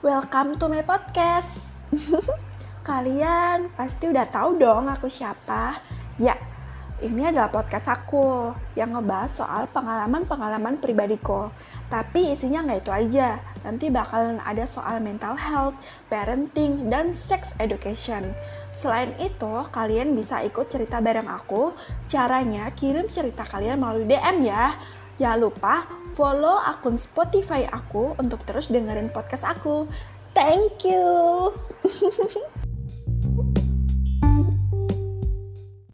Welcome to my podcast. Kalian pasti udah tahu dong aku siapa. Ya, ini adalah podcast aku yang ngebahas soal pengalaman-pengalaman pribadiku. Tapi isinya nggak itu aja. Nanti bakalan ada soal mental health, parenting, dan sex education. Selain itu, kalian bisa ikut cerita bareng aku. Caranya kirim cerita kalian melalui DM ya. Jangan lupa follow akun Spotify aku untuk terus dengerin podcast aku. Thank you.